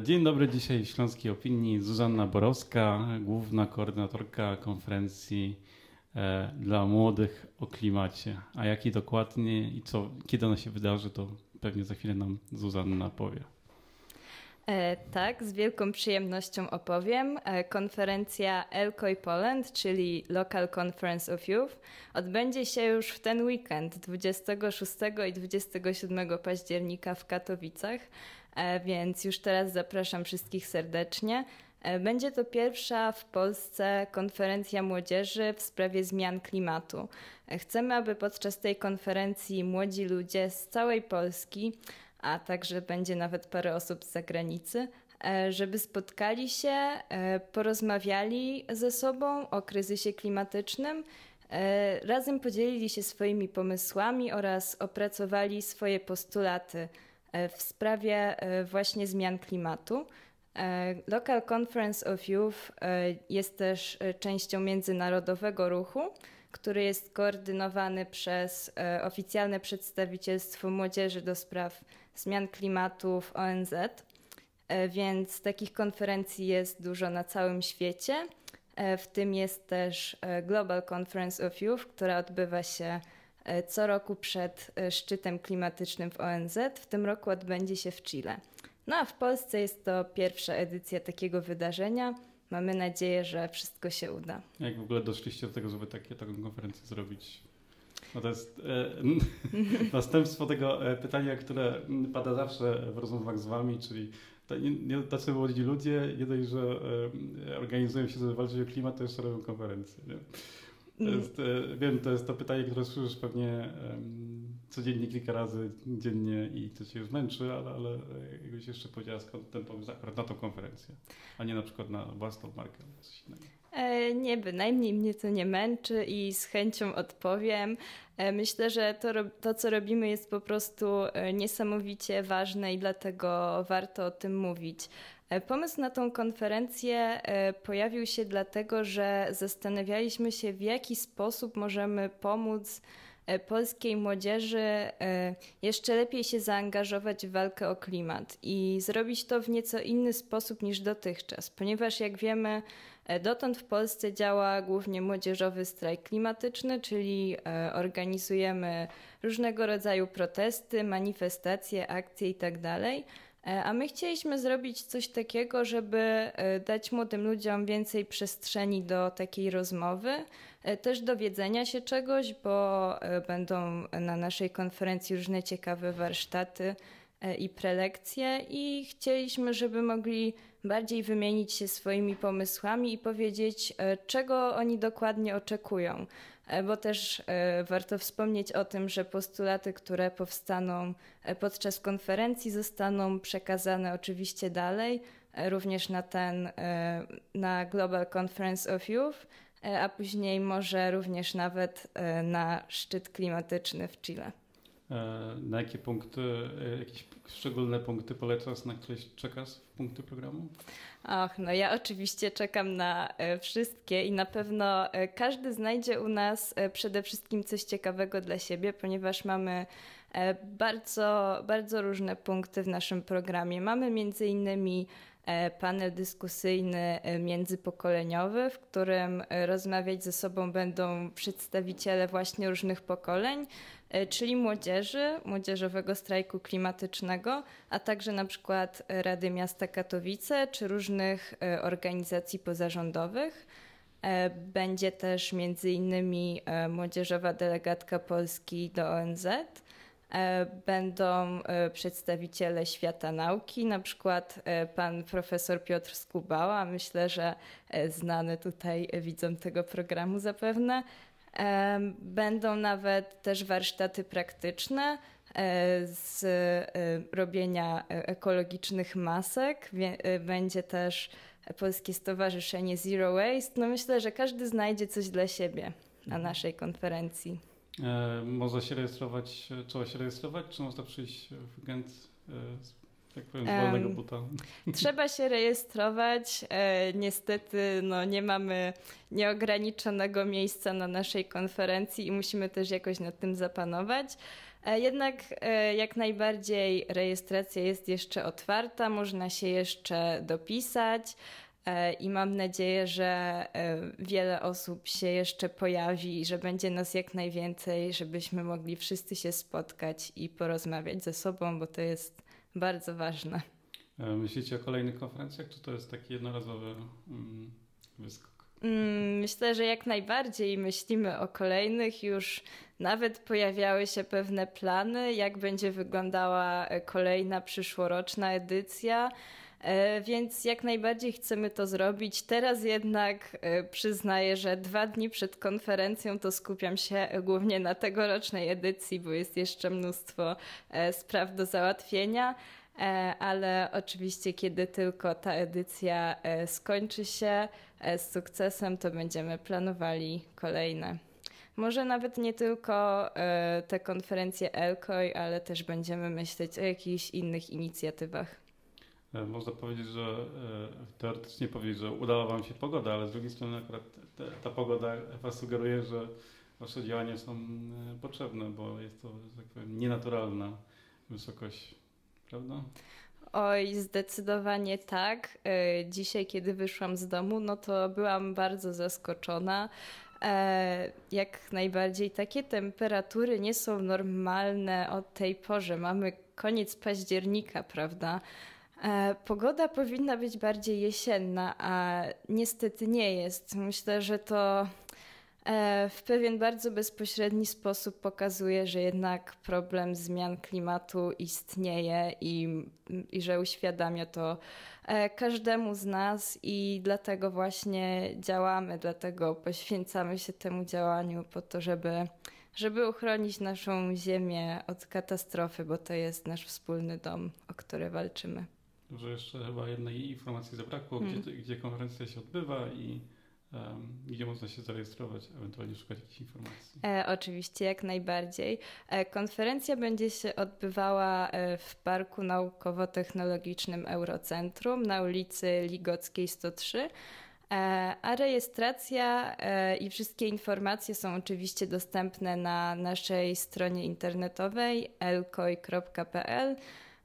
Dzień dobry, dzisiaj Śląskiej Opinii Zuzanna Borowska, główna koordynatorka konferencji e, dla młodych o klimacie. A jaki dokładnie i co, kiedy ona się wydarzy, to pewnie za chwilę nam Zuzanna powie. E, tak, z wielką przyjemnością opowiem. E, konferencja ELCOI Poland, czyli Local Conference of Youth, odbędzie się już w ten weekend 26 i 27 października w Katowicach, więc już teraz zapraszam wszystkich serdecznie. Będzie to pierwsza w Polsce konferencja młodzieży w sprawie zmian klimatu. Chcemy, aby podczas tej konferencji młodzi ludzie z całej Polski a także będzie nawet parę osób z zagranicy, e, żeby spotkali się, e, porozmawiali ze sobą o kryzysie klimatycznym, e, razem podzielili się swoimi pomysłami oraz opracowali swoje postulaty w sprawie właśnie zmian klimatu. Local Conference of Youth jest też częścią międzynarodowego ruchu, który jest koordynowany przez oficjalne przedstawicielstwo młodzieży do spraw zmian klimatu w ONZ, e, więc takich konferencji jest dużo na całym świecie. E, w tym jest też e, Global Conference of Youth, która odbywa się co roku przed szczytem klimatycznym w ONZ. W tym roku odbędzie się w Chile. No a w Polsce jest to pierwsza edycja takiego wydarzenia. Mamy nadzieję, że wszystko się uda. Jak w ogóle doszliście do tego, żeby takie, taką konferencję zrobić no to jest e, następstwo tego e, pytania, które pada zawsze w rozmowach z wami, czyli tacy młodzi ludzie, nie dość, że e, organizują się, żeby walczyć o klimat, to jeszcze robią konferencje. Nie? To jest, e, wiem, to jest to pytanie, które słyszysz pewnie codziennie kilka razy dziennie i to cię już męczy, ale, ale jakbyś jeszcze powiedziała skąd ten pomysł akurat na tą konferencję, a nie na przykład na własną markę albo coś innego. E, nie, bynajmniej mnie to nie męczy i z chęcią odpowiem. E, myślę, że to, to, co robimy, jest po prostu e, niesamowicie ważne i dlatego warto o tym mówić. Pomysł na tą konferencję pojawił się dlatego, że zastanawialiśmy się, w jaki sposób możemy pomóc polskiej młodzieży jeszcze lepiej się zaangażować w walkę o klimat i zrobić to w nieco inny sposób niż dotychczas, ponieważ jak wiemy, E, dotąd w Polsce działa głównie młodzieżowy strajk klimatyczny, czyli e, organizujemy różnego rodzaju protesty, manifestacje, akcje itd. E, a my chcieliśmy zrobić coś takiego, żeby dać młodym ludziom więcej przestrzeni do takiej rozmowy, też dowiedzenia się czegoś, bo będą na naszej konferencji różne ciekawe warsztaty i prelekcje i chcieliśmy, żeby mogli bardziej wymienić się swoimi pomysłami i powiedzieć, e, czego oni dokładnie oczekują. E, bo też e, warto wspomnieć o tym, że postulaty, które powstaną podczas konferencji, zostaną przekazane oczywiście dalej, również na ten, na Global Conference of Youth, a później może również nawet na szczyt klimatyczny w Chile. Na jakie punkty, jakieś szczególne punkty polecasz, na które czekasz w punkty programu? Ach, no ja oczywiście czekam na e, wszystkie i na pewno e, każdy znajdzie u nas e, przede wszystkim coś ciekawego dla siebie, ponieważ mamy bardzo, bardzo różne punkty w naszym programie. Mamy między innymi panel dyskusyjny międzypokoleniowy, w którym rozmawiać ze sobą będą przedstawiciele właśnie różnych pokoleń, E, czyli młodzieży, młodzieżowego strajku klimatycznego, a także na przykład Rady Miasta Katowice czy różnych e, organizacji pozarządowych. E, będzie też między innymi młodzieżowa delegatka Polski do ONZ. Będą przedstawiciele świata nauki, na przykład pan profesor Piotr Skubała, myślę, że znany tutaj widzom tego programu zapewne, Będą nawet też warsztaty praktyczne e, z e, robienia e, ekologicznych masek. Będzie też Polskie Stowarzyszenie Zero Waste. No myślę, że każdy znajdzie coś dla siebie na mhm. naszej konferencji. można się rejestrować, trzeba się rejestrować, czy można przyjść w weekend tak powiem, z wolnego buta. Trzeba się rejestrować. E, niestety no, nie mamy nieograniczonego miejsca na naszej konferencji i musimy też jakoś nad tym zapanować. Jednak jak najbardziej rejestracja jest jeszcze otwarta, można się jeszcze dopisać. I mam nadzieję, że wiele osób się jeszcze pojawi i że będzie nas jak najwięcej, żebyśmy mogli wszyscy się spotkać i porozmawiać ze sobą, bo to jest bardzo ważne. Myślicie o kolejnych konferencjach, czy to jest taki jednorazowy mm, wyskok? Mm, myślę, że jak najbardziej myślimy o kolejnych. Już nawet pojawiały się pewne plany, jak będzie wyglądała e, kolejna przyszłoroczna edycja. E, więc jak najbardziej chcemy to zrobić. Teraz jednak e, przyznaję, że dwa dni przed konferencją to skupiam się głównie na tegorocznej edycji, bo jest jeszcze mnóstwo spraw do załatwienia. E, ale oczywiście, kiedy tylko ta edycja e, skończy się e, z sukcesem, to będziemy planowali kolejne. Może nawet nie tylko te konferencje ELKOI, ale też będziemy myśleć o jakichś innych inicjatywach. Można powiedzieć, że teoretycznie powiedzieć, że udała Wam się pogoda, ale z drugiej strony akurat ta pogoda Was sugeruje, że Wasze działania są potrzebne, bo jest to, tak powiem, nienaturalna wysokość prawda? Oj, zdecydowanie tak. E, dzisiaj, kiedy wyszłam z domu, no to byłam bardzo zaskoczona. E, jak najbardziej takie temperatury nie są normalne od tej porze. Mamy koniec października, prawda? E, pogoda powinna być bardziej jesienna, a niestety nie jest. Myślę, że to E, w pewien bardzo bezpośredni sposób pokazuje, że jednak problem zmian klimatu istnieje i, i że uświadamia to e, każdemu z nas i dlatego właśnie działamy, dlatego poświęcamy się temu działaniu po to, żeby, żeby uchronić naszą ziemię od katastrofy, bo to jest nasz wspólny dom, o który walczymy. Może jeszcze chyba jednej informacji zabrakło, hmm. gdzie, gdzie konferencja się odbywa i gdzie można się zarejestrować, ewentualnie szukać jakichś informacji? E, oczywiście, jak najbardziej. E, konferencja będzie się odbywała e, w Parku Naukowo-Technologicznym Eurocentrum na ulicy Ligockiej 103. E, a rejestracja e, i wszystkie informacje są oczywiście dostępne na naszej stronie internetowej elkoi.pl.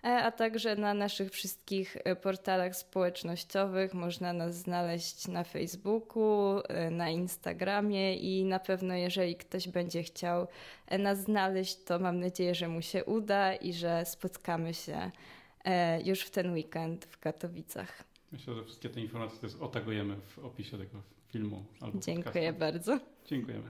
E, a także na naszych wszystkich e, portalach społecznościowych. Można nas znaleźć na Facebooku, e, na Instagramie i na pewno, jeżeli ktoś będzie chciał nas znaleźć, to mam nadzieję, że mu się uda i że spotkamy się już w ten weekend w Katowicach. Myślę, że wszystkie te informacje też otagujemy w opisie tego filmu. Albo Dziękuję bardzo. Dziękujemy.